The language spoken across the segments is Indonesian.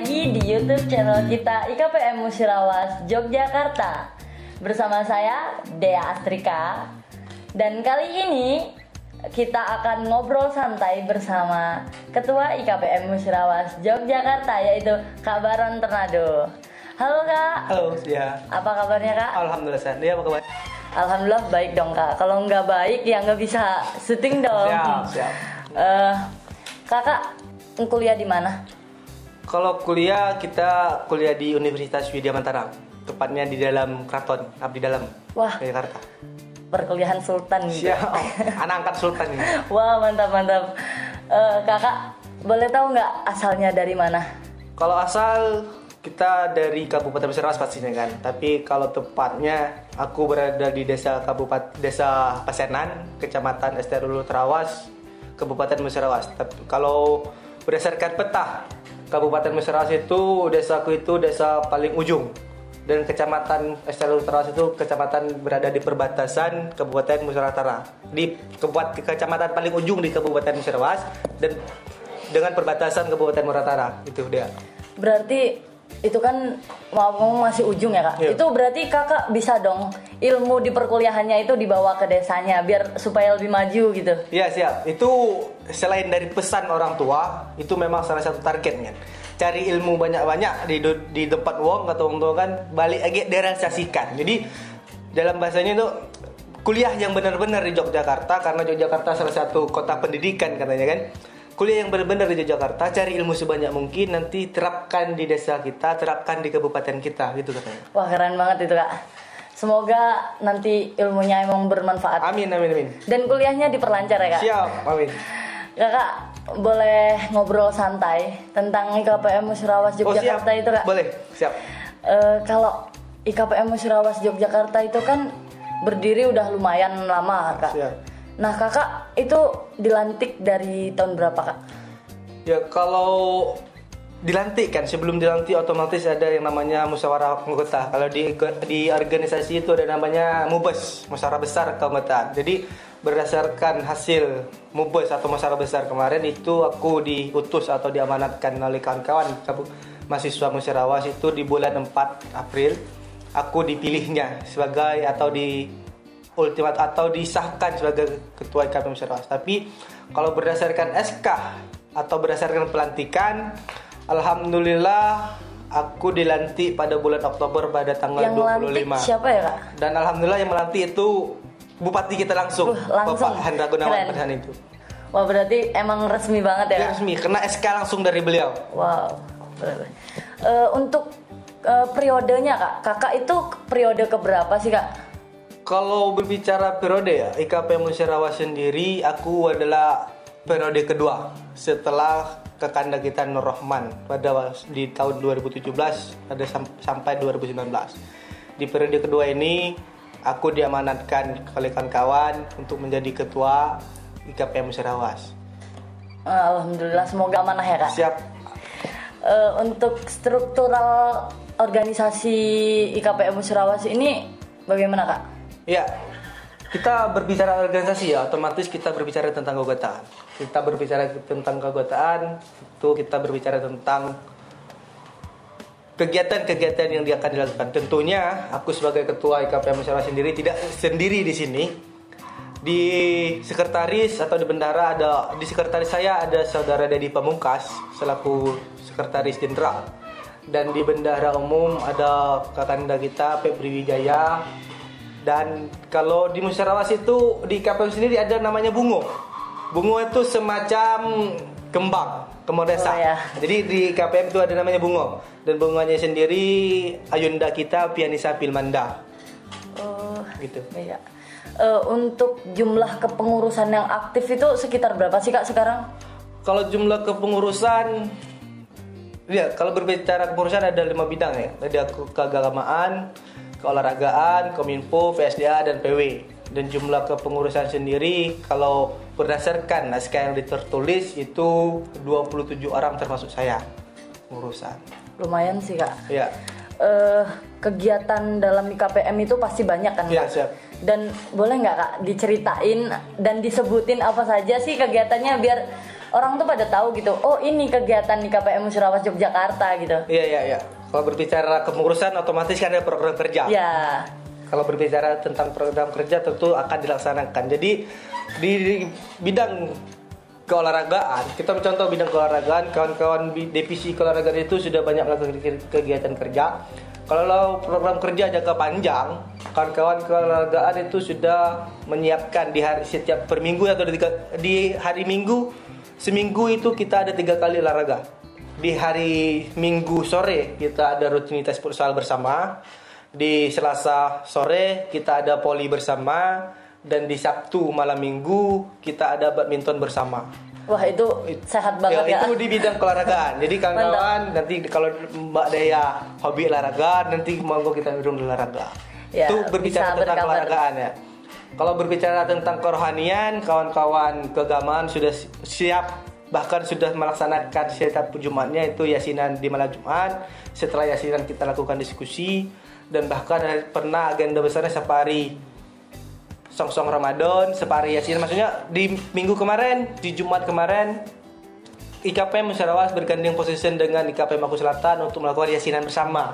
lagi di YouTube channel kita IKPM Musirawas Yogyakarta Bersama saya Dea Astrika Dan kali ini kita akan ngobrol santai bersama Ketua IKPM Musirawas Yogyakarta yaitu Kak Baron Ternado Halo Kak Halo, ya. Apa kabarnya Kak? Alhamdulillah, San. Dia apa kabar? Alhamdulillah baik dong Kak Kalau nggak baik ya nggak bisa syuting dong Siap, siap. Eh, Kakak kuliah di mana? Kalau kuliah, kita kuliah di Universitas Widya Mataram. Tepatnya di dalam keraton, abdi dalam. Wah. Jakarta. Perkuliahan Sultan gitu. Siap. Anak angkat Sultan ini. Wah mantap mantap. Eh, kakak boleh tahu nggak asalnya dari mana? Kalau asal kita dari Kabupaten Musirawas pastinya kan. Tapi kalau tepatnya aku berada di desa Kabupaten Desa Pasenan, Kecamatan Esterulu Terawas, Kabupaten Musirawas. Tapi kalau berdasarkan peta Kabupaten Musirawas itu desaku itu desa paling ujung dan kecamatan Esterulu Terawas itu kecamatan berada di perbatasan Kabupaten Musirawas Utara. Di kecamatan paling ujung di Kabupaten Musirawas dan dengan perbatasan Kabupaten Muratara itu dia. Berarti itu kan mau masih ujung ya kak. Iya. Itu berarti kakak bisa dong ilmu di perkuliahannya itu dibawa ke desanya biar supaya lebih maju gitu. Iya siap. Itu selain dari pesan orang tua, itu memang salah satu targetnya. Cari ilmu banyak-banyak di di tempat wong atau orang tua kan balik lagi direalisasikan. Jadi dalam bahasanya itu kuliah yang benar-benar di Yogyakarta karena Yogyakarta salah satu kota pendidikan katanya kan. Kuliah yang benar-benar di Yogyakarta, cari ilmu sebanyak mungkin nanti terapkan di desa kita, terapkan di kabupaten kita gitu katanya. Wah keren banget itu kak. Semoga nanti ilmunya emang bermanfaat. Amin amin amin. Dan kuliahnya diperlancar ya kak. Siap, amin. Kakak boleh ngobrol santai tentang IKPM Musirawas Oh siap. Yogyakarta itu kak. Boleh, siap. Eh, kalau IKPM Musirawas Yogyakarta itu kan berdiri udah lumayan lama kak. Siap. Nah kakak itu dilantik dari tahun berapa kak? Ya kalau dilantik kan sebelum dilantik otomatis ada yang namanya musyawarah anggota. Kalau di di organisasi itu ada namanya mubes, musyawarah besar keanggotaan. Jadi berdasarkan hasil mubes atau musyawarah besar kemarin itu aku diutus atau diamanatkan oleh kawan-kawan mahasiswa Musyarawas itu di bulan 4 April aku dipilihnya sebagai atau di ultimat atau disahkan sebagai ketua IKP Musyarawas. Tapi kalau berdasarkan SK atau berdasarkan pelantikan, alhamdulillah aku dilantik pada bulan Oktober pada tanggal Yang lantik 25. siapa ya kak? Dan alhamdulillah yang melantik itu bupati kita langsung, Uh, langsung. Bapak Hendra Gunawan Keren. Perhan itu. Wah berarti emang resmi banget ya Dia kak? resmi kena SK langsung dari beliau. Wow. Eh, untuk eh, periodenya kak, kakak itu periode keberapa sih kak? Kalau berbicara periode ya, IKP Musyarawas sendiri aku adalah periode kedua setelah kekanda kita Nur Rahman pada di tahun 2017 ada sam- sampai 2019. Di periode kedua ini aku diamanatkan oleh kawan-kawan untuk menjadi ketua IKP Musyarawas. Alhamdulillah semoga amanah ya kak. Siap. Eh, untuk struktural organisasi IKPM Musirawas ini bagaimana kak? Ya, kita berbicara organisasi ya, otomatis kita berbicara tentang keanggotaan. Kita berbicara tentang keanggotaan, itu kita berbicara tentang kegiatan-kegiatan yang dia akan dilakukan. Tentunya aku sebagai ketua IKPM Musyawarah sendiri tidak sendiri di sini. Di sekretaris atau di bendara ada di sekretaris saya ada saudara Dedi Pamungkas selaku sekretaris jenderal dan di bendahara umum ada kakanda kita Febri Wijaya dan kalau di Musyarawas itu di KPU sendiri ada namanya bungo. Bungo itu semacam kembang, kembang desa. Oh, ya. Jadi di KPM itu ada namanya bungo dan bunganya sendiri Ayunda kita Pianisa Pilmanda Oh, gitu. iya. Eh, untuk jumlah kepengurusan yang aktif itu sekitar berapa sih kak sekarang? Kalau jumlah kepengurusan Ya, kalau berbicara kepengurusan ada lima bidang ya. Ada ke- keagamaan, keolahragaan, kominfo, PSDA, dan PW. Dan jumlah kepengurusan sendiri kalau berdasarkan naskah yang ditertulis itu 27 orang termasuk saya pengurusan. Lumayan sih kak. Ya, Eh, kegiatan dalam IKPM itu pasti banyak kan Iya, kak? siap. Dan boleh nggak kak diceritain dan disebutin apa saja sih kegiatannya biar orang tuh pada tahu gitu. Oh ini kegiatan IKPM Musyawarah Yogyakarta gitu. Iya iya iya. Kalau berbicara kepengurusan otomatis kan ada program kerja. Ya. Kalau berbicara tentang program kerja tentu akan dilaksanakan. Jadi di, di bidang keolahragaan, kita mencontoh bidang keolahragaan, kawan-kawan di divisi keolahragaan itu sudah banyak melakukan kegiatan kerja. Kalau program kerja jangka panjang, kawan-kawan keolahragaan itu sudah menyiapkan di hari setiap per minggu atau di, di hari minggu seminggu itu kita ada tiga kali olahraga. Di hari Minggu sore kita ada rutinitas futsal bersama. Di Selasa sore kita ada poli bersama dan di Sabtu malam Minggu kita ada badminton bersama. Wah itu sehat banget ya. ya. Itu di bidang olahragaan. Jadi kawan-kawan nanti kalau Mbak Dea hobi olahraga nanti monggo kita urung olahraga. Ya, itu berbicara tentang berkabar. olahragaan ya. Kalau berbicara tentang kerohanian, kawan-kawan keagamaan sudah siap bahkan sudah melaksanakan setiap Jumatnya itu yasinan di malam Jumat. Setelah yasinan kita lakukan diskusi dan bahkan pernah agenda besarnya safari song-song Ramadan, safari yasin. Maksudnya di minggu kemarin, di Jumat kemarin IKP Musyawarah bergandeng posisi dengan IKP Maku Selatan untuk melakukan yasinan bersama.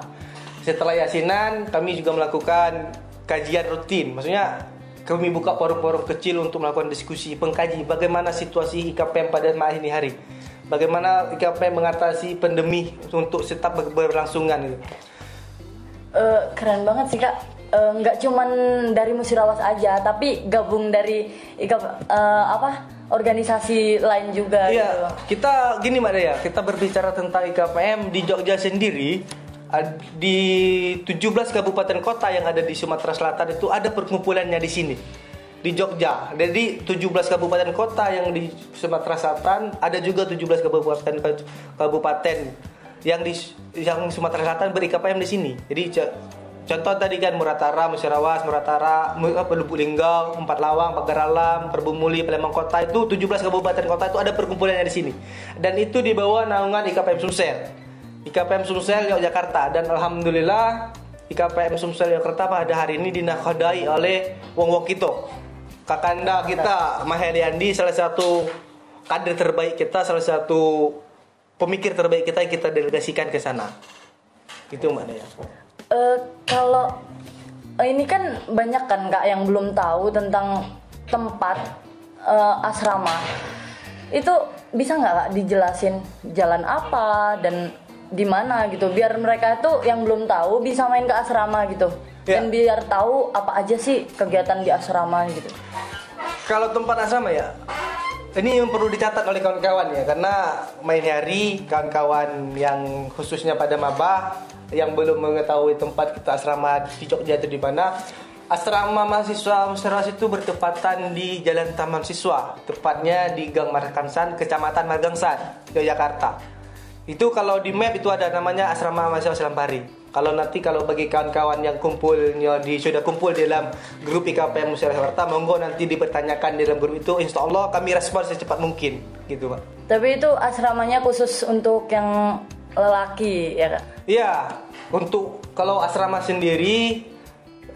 Setelah yasinan, kami juga melakukan kajian rutin. Maksudnya kami buka forum-forum kecil untuk melakukan diskusi pengkaji bagaimana situasi IKPM pada ini hari. Bagaimana IKPM mengatasi pandemi untuk tetap berlangsungan gitu. Uh, keren banget sih kak. Uh, nggak cuman dari Musirawas aja, tapi gabung dari IKP uh, eh, apa organisasi lain juga. Iya, gitu. kita gini mbak Dea, kita berbicara tentang IKPM di Jogja sendiri di 17 kabupaten kota yang ada di Sumatera Selatan itu ada perkumpulannya di sini di Jogja. Jadi 17 kabupaten kota yang di Sumatera Selatan ada juga 17 kabupaten kabupaten yang di yang Sumatera Selatan berikapayam di sini. Jadi contoh tadi kan Muratara, Musyarawas, Muratara, Lubuk Linggau, Empat Lawang, Pagaralam, Perbumuli, Palembang Kota itu 17 kabupaten kota itu ada perkumpulannya di sini. Dan itu di bawah naungan IKPM Sumsel. IKPM Sumsel Yogyakarta dan alhamdulillah IKPM Sumsel Yogyakarta pada hari ini dinakodai oleh Wong Wokito. Kakanda kita Maheliandi salah satu kader terbaik kita, salah satu pemikir terbaik kita yang kita delegasikan ke sana. Itu mana ya? Uh, kalau uh, ini kan banyak kan kak yang belum tahu tentang tempat uh, asrama. Itu bisa nggak dijelasin jalan apa dan di mana gitu. Biar mereka tuh yang belum tahu bisa main ke asrama gitu. Ya. dan biar tahu apa aja sih kegiatan di asrama gitu. Kalau tempat asrama ya ini yang perlu dicatat oleh kawan-kawan ya. Karena main hari kawan-kawan yang khususnya pada maba yang belum mengetahui tempat kita asrama di Jogja itu di mana asrama mahasiswa Musyawarah itu bertepatan di Jalan Taman Siswa. Tepatnya di Gang Markansan Kecamatan Margangsan Yogyakarta itu kalau di map itu ada namanya asrama mahasiswa Selampari. Kalau nanti kalau bagi kawan-kawan yang kumpulnya di sudah kumpul di dalam grup IKPM Musyawarah Jakarta, monggo nanti dipertanyakan di dalam grup itu. Insya Allah kami respon secepat mungkin, gitu pak. Tapi itu asramanya khusus untuk yang lelaki ya kak? Iya, untuk kalau asrama sendiri,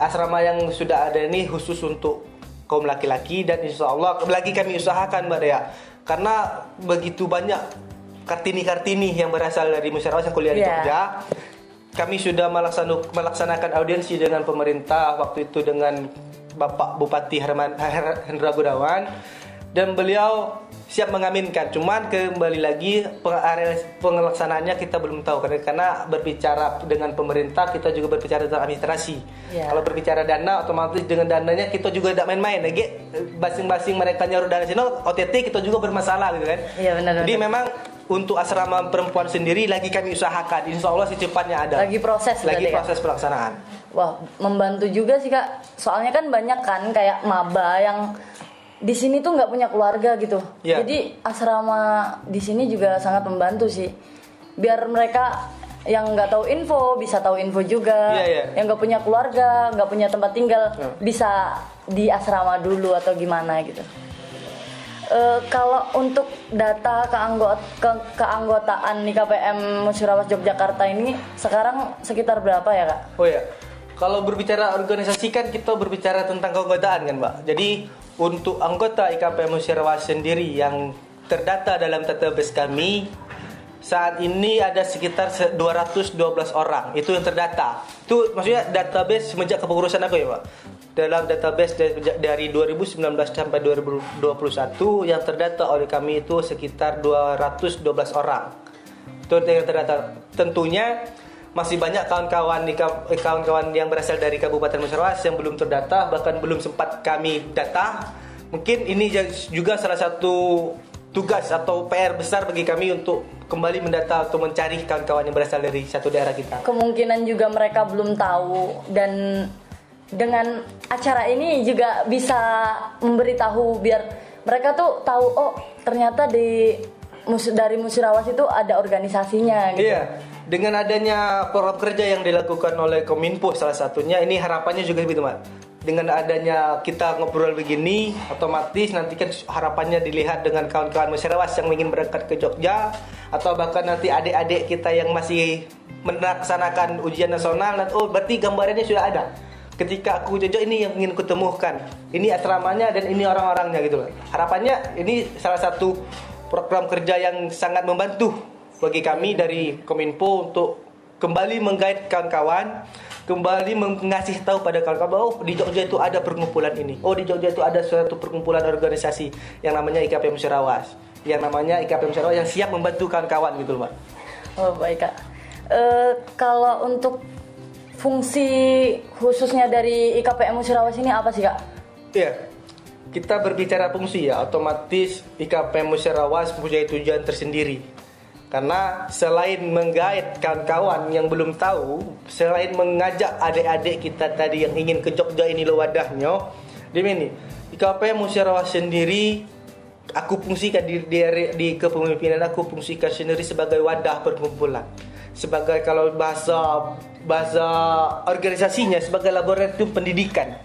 asrama yang sudah ada ini khusus untuk kaum laki-laki dan insya Allah lagi kami usahakan mbak Dea karena begitu banyak kartini-kartini yang berasal dari masyarakat yang kuliah di yeah. Jogja. Kami sudah melaksanakan audiensi dengan pemerintah waktu itu dengan Bapak Bupati Herman Hendra Gunawan dan beliau siap mengaminkan. Cuman kembali lagi pengelaksanaannya kita belum tahu karena karena berbicara dengan pemerintah kita juga berbicara tentang administrasi. Yeah. Kalau berbicara dana otomatis dengan dananya kita juga tidak main-main. Lagi basing-basing mereka nyaruh dana sini OTT kita juga bermasalah gitu kan. Iya yeah, benar. Jadi memang untuk asrama perempuan sendiri lagi kami usahakan. Insya Allah secepatnya ada. Lagi proses. Lagi ya? proses ya? pelaksanaan. Wah, membantu juga sih kak. Soalnya kan banyak kan kayak maba yang di sini tuh nggak punya keluarga gitu. Ya. Jadi asrama di sini juga sangat membantu sih. Biar mereka yang nggak tahu info bisa tahu info juga. Ya, ya. Yang nggak punya keluarga, nggak punya tempat tinggal ya. bisa di asrama dulu atau gimana gitu. Uh, kalau untuk data keanggot ke, keanggotaan di KPM Musyawarah Yogyakarta ini sekarang sekitar berapa ya kak? Oh ya, kalau berbicara organisasi kan kita berbicara tentang keanggotaan kan mbak. Jadi untuk anggota IKPM Musyawarah sendiri yang terdata dalam database kami saat ini ada sekitar se- 212 orang itu yang terdata. Itu maksudnya database semenjak kepengurusan aku ya, Pak. Dalam database dari, dari 2019 sampai 2021 yang terdata oleh kami itu sekitar 212 orang. Itu yang terdata. Tentunya masih banyak kawan-kawan eh, kawan-kawan yang berasal dari Kabupaten Musyawas yang belum terdata bahkan belum sempat kami data. Mungkin ini juga salah satu tugas atau PR besar bagi kami untuk kembali mendata atau mencari kawan-kawan yang berasal dari satu daerah kita. Kemungkinan juga mereka belum tahu dan dengan acara ini juga bisa memberitahu biar mereka tuh tahu oh ternyata di dari Musirawas itu ada organisasinya gitu. Iya, dengan adanya program kerja yang dilakukan oleh Kominfo salah satunya, ini harapannya juga begitu, Mak. Dengan adanya kita ngobrol begini, otomatis nanti kan harapannya dilihat dengan kawan-kawan masyarakat yang ingin berangkat ke Jogja atau bahkan nanti adik-adik kita yang masih melaksanakan ujian nasional oh berarti gambarannya sudah ada. Ketika aku Jogja ini yang ingin kutemukan. Ini asramanya dan ini orang-orangnya gitu. loh. Harapannya ini salah satu program kerja yang sangat membantu bagi kami dari Kominfo untuk kembali menggait kawan-kawan, kembali mengasih tahu pada kawan-kawan bahwa oh, di Jogja itu ada perkumpulan ini. Oh di Jogja itu ada suatu perkumpulan organisasi yang namanya IKP Musyawas, yang namanya IKP Musyawas yang siap membantu kawan-kawan gitu loh, Pak. Oh baik kak. Eh, kalau untuk fungsi khususnya dari IKPM Musirawas ini apa sih kak? Iya. Kita berbicara fungsi ya, otomatis IKP Musyawas mempunyai tujuan tersendiri. Karena selain menggait kawan-kawan yang belum tahu, selain mengajak adik-adik kita tadi yang ingin ke Jogja ini lo wadahnya, di ini IKP Musyawas sendiri aku fungsikan di, di, di kepemimpinan aku fungsikan sendiri sebagai wadah perkumpulan. Sebagai kalau bahasa bahasa organisasinya sebagai laboratorium pendidikan.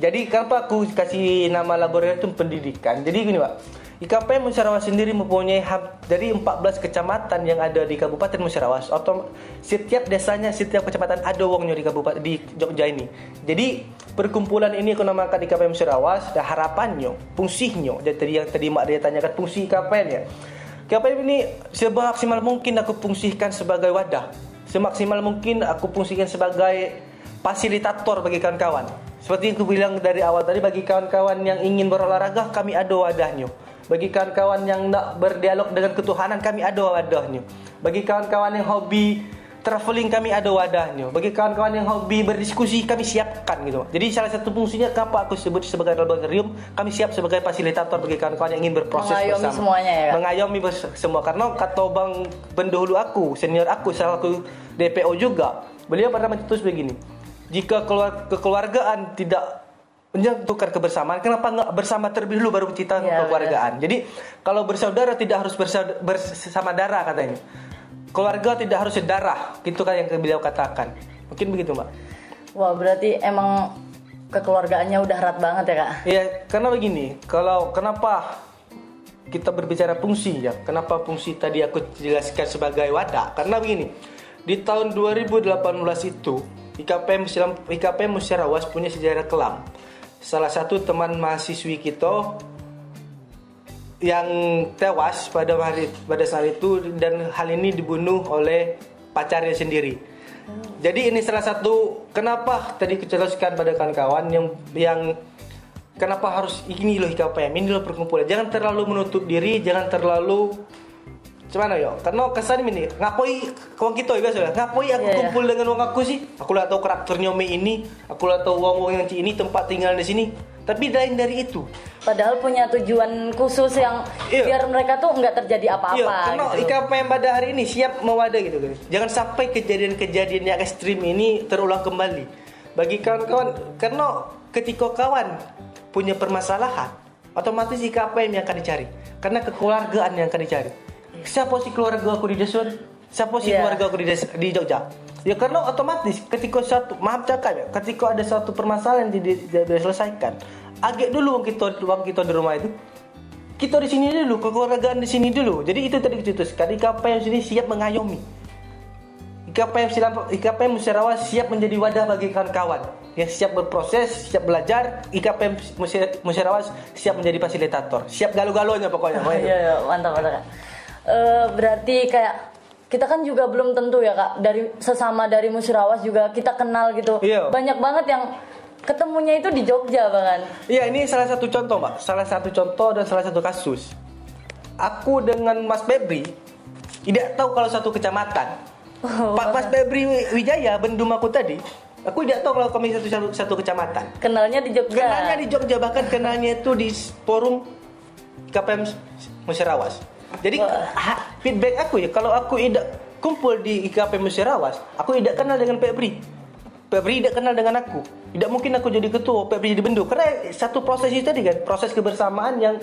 Jadi kenapa aku kasih nama laboratorium pendidikan? Jadi gini pak IKP Musyarawat sendiri mempunyai hub dari 14 kecamatan yang ada di Kabupaten Musyarawat. Otom setiap desanya, setiap kecamatan ada wongnya di Kabupaten di Jogja ini. Jadi perkumpulan ini aku namakan IKP Musyarawat dan harapannya, fungsinya. Jadi yang tadi Mak dia tanyakan fungsi IKP ya. IKP ini semaksimal mungkin aku fungsikan sebagai wadah. Semaksimal mungkin aku fungsikan sebagai fasilitator bagi kawan-kawan. Seperti yang aku bilang dari awal tadi bagi kawan-kawan yang ingin berolahraga kami ada wadahnya. Bagi kawan-kawan yang nak berdialog dengan ketuhanan kami ada wadahnya. Bagi kawan-kawan yang hobi traveling kami ada wadahnya. Bagi kawan-kawan yang hobi berdiskusi kami siapkan gitu. Jadi salah satu fungsinya kenapa aku sebut sebagai laboratorium, kami siap sebagai fasilitator bagi kawan-kawan yang ingin berproses Mengayomi bersama. semuanya ya, Kak? Mengayomi semua karena kata bang pendahulu aku, senior aku, satu DPO juga. Beliau pernah mencetus begini. Jika keluar kekeluargaan tidak menyatukan kebersamaan, kenapa nggak bersama terlebih dulu baru kita Iya, kekeluargaan? Jadi kalau bersaudara tidak harus bersaudara, bersama darah katanya. Keluarga tidak harus sedarah, gitu kan yang beliau katakan. Mungkin begitu, Mbak. Wah berarti emang kekeluargaannya udah erat banget ya kak? Iya, karena begini, kalau kenapa kita berbicara fungsi ya, kenapa fungsi tadi aku jelaskan sebagai wadah? Karena begini, di tahun 2018 itu IKP Musyaram- IKP Musyarawas punya sejarah kelam. Salah satu teman mahasiswi kita yang tewas pada hari pada saat itu dan hal ini dibunuh oleh pacarnya sendiri. Jadi ini salah satu kenapa tadi kejelaskan pada kawan-kawan yang yang kenapa harus ini loh IKPM, ini loh perkumpulan. Jangan terlalu menutup diri, jangan terlalu Cuman yo, karena kesan ini ngapoi kawan kita ya biasa ngapoi aku iya. kumpul dengan wong aku sih. Aku lah tahu karakternya me ini, aku lah tahu wong-wong yang ci ini tempat tinggal di sini. Tapi lain dari itu. Padahal punya tujuan khusus yang Iya. biar mereka tuh nggak terjadi apa-apa. Iya, karena gitu. IKPM pada hari ini siap mewadah gitu guys. Jangan sampai kejadian-kejadian yang ekstrim ini terulang kembali. Bagi kawan-kawan, karena ketika kawan punya permasalahan, otomatis IKPM yang akan dicari. Karena kekeluargaan yang akan dicari. Siapa sih keluarga aku di Desun? Siapa sih Iya. keluarga aku di, Des- di Jogja? Ya karena otomatis ketika satu maaf cakap ya, ketika ada satu permasalahan yang tidak diselesaikan, agak dulu uang kita uang kita di rumah itu kita di sini dulu, kekeluargaan di sini dulu. Jadi itu tadi dicetuskan. IKPM sini siap mengayomi. IKPM silam IKPM Musyarawat siap menjadi wadah bagi kawan-kawan. yang siap berproses, siap belajar, IKPM Musyarawat siap menjadi fasilitator, siap galau-galonya pokoknya. Iya, iya, mantap mantap Eh, berarti kayak kita kan juga belum tentu ya kak dari sesama dari musyawas juga kita kenal gitu. Iya. Banyak banget yang ketemunya itu di Jogja bahkan. Iya ini salah satu contoh mbak, salah satu contoh dan salah satu kasus. Aku dengan Mas Febri tidak tahu kalau satu kecamatan. Pak Mas Febri Wijaya bendum aku tadi, aku tidak tahu kalau kami satu, satu, satu kecamatan. Kenalnya di Jogja. Kenalnya di Jogja bahkan kenalnya itu di forum KPM Musyarawas. Jadi Wah. ha- feedback aku ya kalau aku tidak kumpul di IKP Musyarawas, aku tidak kenal dengan Febri. Febri tidak kenal dengan aku. Tidak mungkin aku jadi ketua, Febri jadi bendu. Karena satu proses itu tadi kan, proses kebersamaan yang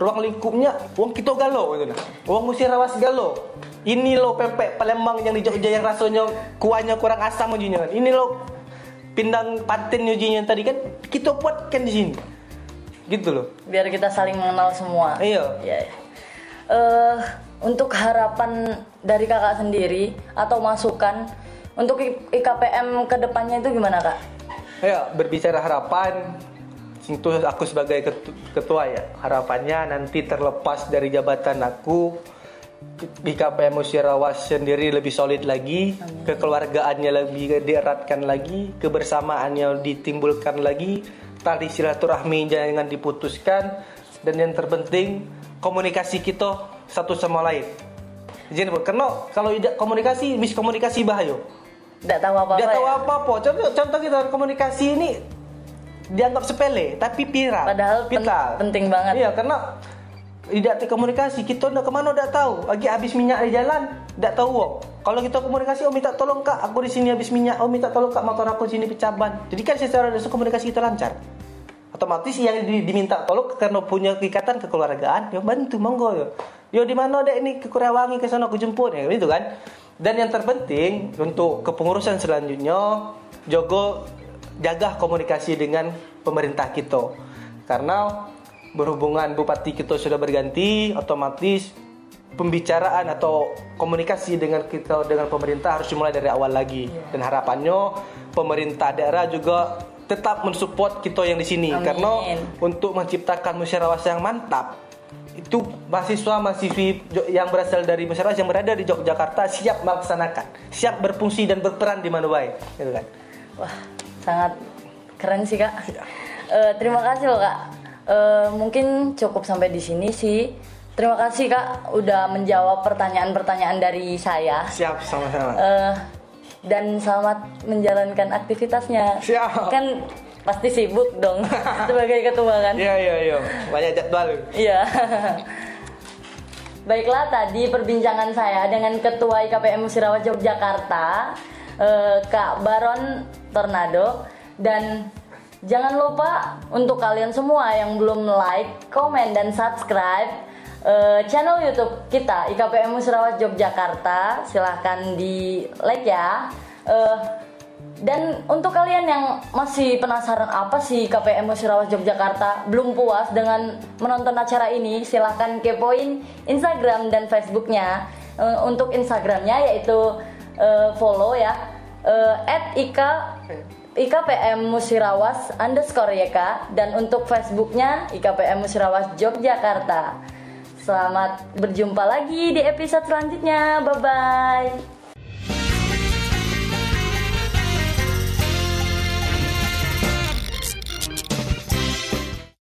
ruang lingkupnya wong kita galo gitu nah. Wong Musyarawas galo. Ini lo pempek Palembang yang di Jogja yang rasanya kuahnya kurang asam ujinya kan. Ini lo pindang patin ujinya tadi kan kita buatkan di sini. Gitu loh. Biar kita saling mengenal semua. Iya. Iya. iya. Eh, untuk harapan dari kakak sendiri atau masukan untuk IKPM ke depannya itu gimana kak? Ya, berbicara harapan itu aku sebagai ketu- ketua ya. Harapannya nanti terlepas dari jabatan aku di KPM Musyarawas sendiri lebih solid lagi, kekeluargaannya lebih dieratkan lagi, kebersamaannya ditimbulkan lagi, tali silaturahmi jangan diputuskan dan yang terpenting komunikasi kita satu sama lain. Jadi karena kalau tidak komunikasi, miskomunikasi bahaya. Tidak tahu apa-apa Dia tahu ya? apa-apa. Contoh, contoh kita komunikasi ini dianggap sepele, tapi viral. Padahal pen- vital. penting banget. Iya, karena tidak komunikasi, kita udah ke mana udah tahu. Lagi habis minyak di jalan, tidak tahu. Wong. Kalau kita komunikasi, oh minta tolong kak, aku di sini habis minyak. Oh minta tolong kak, motor aku sini pecah ban. Jadi kan secara dasar komunikasi kita lancar. Otomatis yang di- diminta tolong karena punya ikatan kekeluargaan, ya bantu monggo ya. Yo di mana dek ini ke Kurewangi ke sana aku jemput ya gitu kan. Dan yang terpenting untuk kepengurusan selanjutnya jogo jaga komunikasi dengan pemerintah kita. Karena berhubungan bupati kita sudah berganti, otomatis pembicaraan atau komunikasi dengan kita dengan pemerintah harus dimulai dari awal lagi. Dan harapannya pemerintah daerah juga tetap mensupport kita yang di sini Amin. karena untuk menciptakan musyawarah yang mantap itu mahasiswa mahasiswi yang berasal dari musyawarah yang berada di Yogyakarta siap melaksanakan, siap berfungsi dan berperan di mana baik, gitu kan. Wah, sangat keren sih kak. Eh, terima kasih loh kak. Eh, mungkin cukup sampai di sini sih. Terima kasih kak udah menjawab pertanyaan-pertanyaan dari saya. Siap sama-sama. Eh, dan selamat menjalankan aktivitasnya. Siap. Kan pasti sibuk dong sebagai ketua kan. Iya iya iya, banyak jadwal. Iya. Baiklah tadi perbincangan saya dengan Ketua IKPM Musirawas Yogyakarta, eh, Kak Baron Tornado dan jangan lupa untuk kalian semua yang belum like, komen dan subscribe eh, channel YouTube kita IKPM Musirawas Yogyakarta, silahkan di like ya. Eh, dan untuk kalian yang masih penasaran apa sih KPM Musyawarah Yogyakarta belum puas dengan menonton acara ini, silahkan kepoin Instagram dan Facebooknya. Eh, untuk Instagramnya yaitu eh, follow ya at ika IKPM Musirawas underscore YK dan untuk Facebooknya IKPM Musirawas Yogyakarta. Selamat berjumpa lagi di episode selanjutnya. Bye bye.